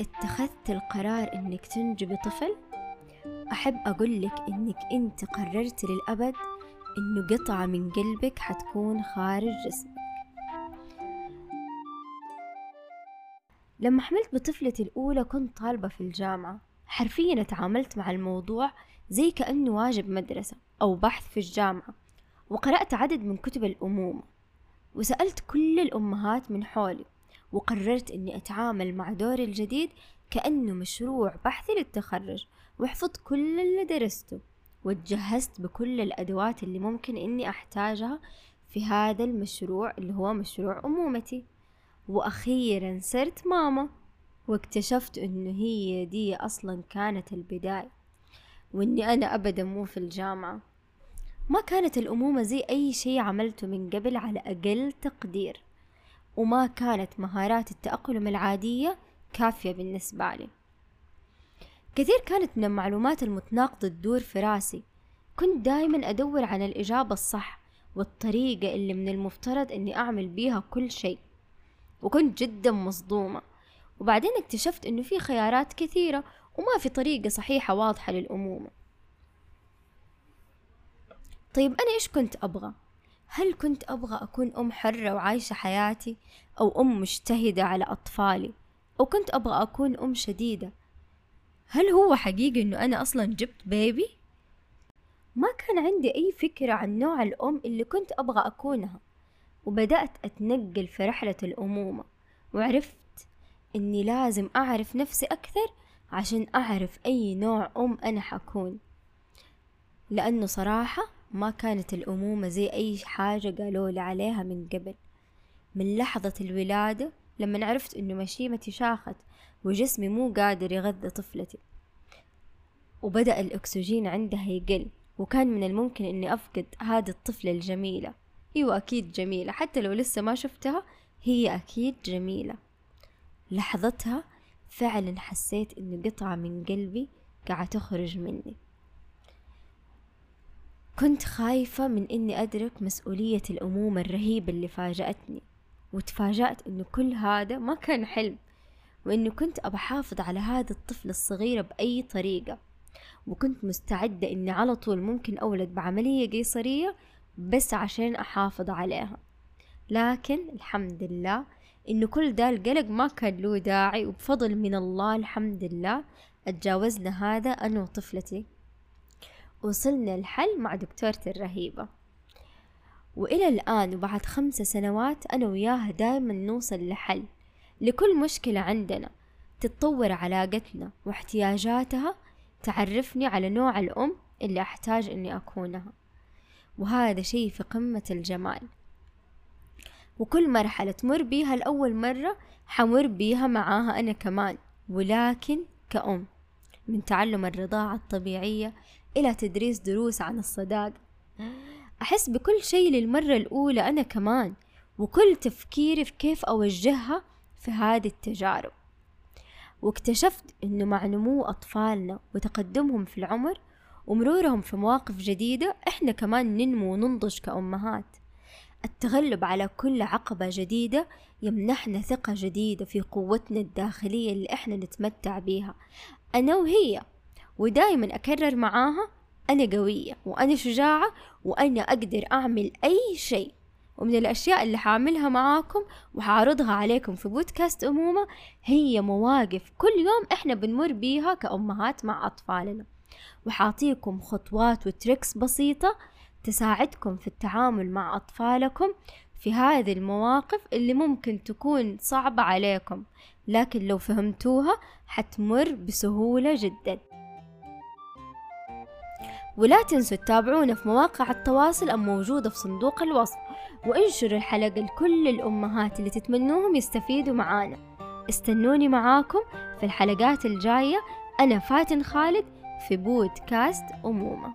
اتخذت القرار إنك تنجبي طفل؟ أحب أقول لك إنك أنت قررت للأبد إنه قطعة من قلبك حتكون خارج جسمك. لما حملت بطفلتي الأولى كنت طالبة في الجامعة. حرفيا تعاملت مع الموضوع زي كأنه واجب مدرسة أو بحث في الجامعة وقرأت عدد من كتب الأمومة وسألت كل الأمهات من حولي. وقررت أني أتعامل مع دوري الجديد كأنه مشروع بحثي للتخرج وحفظت كل اللي درسته وتجهزت بكل الأدوات اللي ممكن إني أحتاجها في هذا المشروع اللي هو مشروع أمومتي. وأخيرا صرت ماما واكتشفت إنه هي دي أصلا كانت البداية وإني أنا أبدا مو في الجامعة. ما كانت الأمومة زي أي شي عملته من قبل على أقل تقدير. وما كانت مهارات التأقلم العادية كافية بالنسبة لي. كثير كانت من المعلومات المتناقضة تدور في رأسي. كنت دايما أدور عن الإجابة الصح والطريقة اللي من المفترض أني أعمل بيها كل شيء. وكنت جدا مصدومة. وبعدين اكتشفت أنه في خيارات كثيرة وما في طريقة صحيحة واضحة للأمومة. طيب أنا إيش كنت أبغى؟ هل كنت أبغى أكون أم حرة وعايشة حياتي أو أم مجتهدة على أطفالي؟ أو كنت أبغى أكون أم شديدة؟ هل هو حقيقي إنه أنا أصلا جبت بيبي؟ ما كان عندي أي فكرة عن نوع الأم اللي كنت أبغى أكونها وبدأت أتنقل في رحلة الأمومة وعرفت إني لازم أعرف نفسي أكثر عشان أعرف أي نوع أم أنا حكون. لأنه صراحة ما كانت الأمومة زي أي حاجة قالوا لي عليها من قبل. من لحظة الولادة لما عرفت إنه مشيمتي شاخت وجسمي مو قادر يغذى طفلتي. وبدأ الأكسجين عندها يقل وكان من الممكن إني أفقد هذه الطفلة الجميلة. أيوة أكيد جميلة. حتى لو لسه ما شفتها هي أكيد جميلة. لحظتها فعلا حسيت إنه قطعة من قلبي قاعدة تخرج مني. كنت خايفة من إني أدرك مسؤولية الأمومة الرهيبة اللي فاجأتني وتفاجأت إنه كل هذا ما كان حلم وإنه كنت أبى أحافظ على هذا الطفل الصغيرة بأي طريقة وكنت مستعدة إني على طول ممكن أولد بعملية قيصرية بس عشان أحافظ عليها. لكن الحمد لله إنه كل ده القلق ما كان له داعي وبفضل من الله الحمد لله أتجاوزنا هذا أنا وطفلتي. وصلنا الحل مع دكتورتي الرهيبة. وإلى الآن وبعد خمسة سنوات أنا وياها دايما نوصل لحل. لكل مشكلة عندنا تتطور علاقتنا واحتياجاتها تعرفني على نوع الأم اللي أحتاج إني أكونها. وهذا شيء في قمة الجمال. وكل مرحلة تمر بيها لأول مرة حمر بيها معاها أنا كمان ولكن كأم. من تعلم الرضاعة الطبيعية إلى تدريس دروس عن الصداقة أحس بكل شيء للمرة الأولى أنا كمان وكل تفكيري في كيف أوجهها في هذه التجارب. واكتشفت أنه مع نمو أطفالنا وتقدمهم في العمر ومرورهم في مواقف جديدة إحنا كمان ننمو وننضج كأمهات. التغلب على كل عقبة جديدة يمنحنا ثقة جديدة في قوتنا الداخلية اللي إحنا نتمتع بيها. أنا وهي ودايما أكرر معاها أنا قوية وأنا شجاعة وأنا أقدر أعمل أي شيء. ومن الأشياء اللي حاعملها معاكم وحعرضها عليكم في بودكاست أمومة هي مواقف كل يوم إحنا بنمر بيها كأمهات مع أطفالنا. وحاعطيكم خطوات وتريكس بسيطة تساعدكم في التعامل مع أطفالكم في هذه المواقف اللي ممكن تكون صعبة عليكم لكن لو فهمتوها حتمر بسهولة جدا. ولا تنسوا تتابعونا في مواقع التواصل الموجودة في صندوق الوصف. وانشروا الحلقة لكل الأمهات اللي تتمنوهم يستفيدوا معانا. استنوني معاكم في الحلقات الجاية. أنا فاتن خالد في بودكاست أمومة.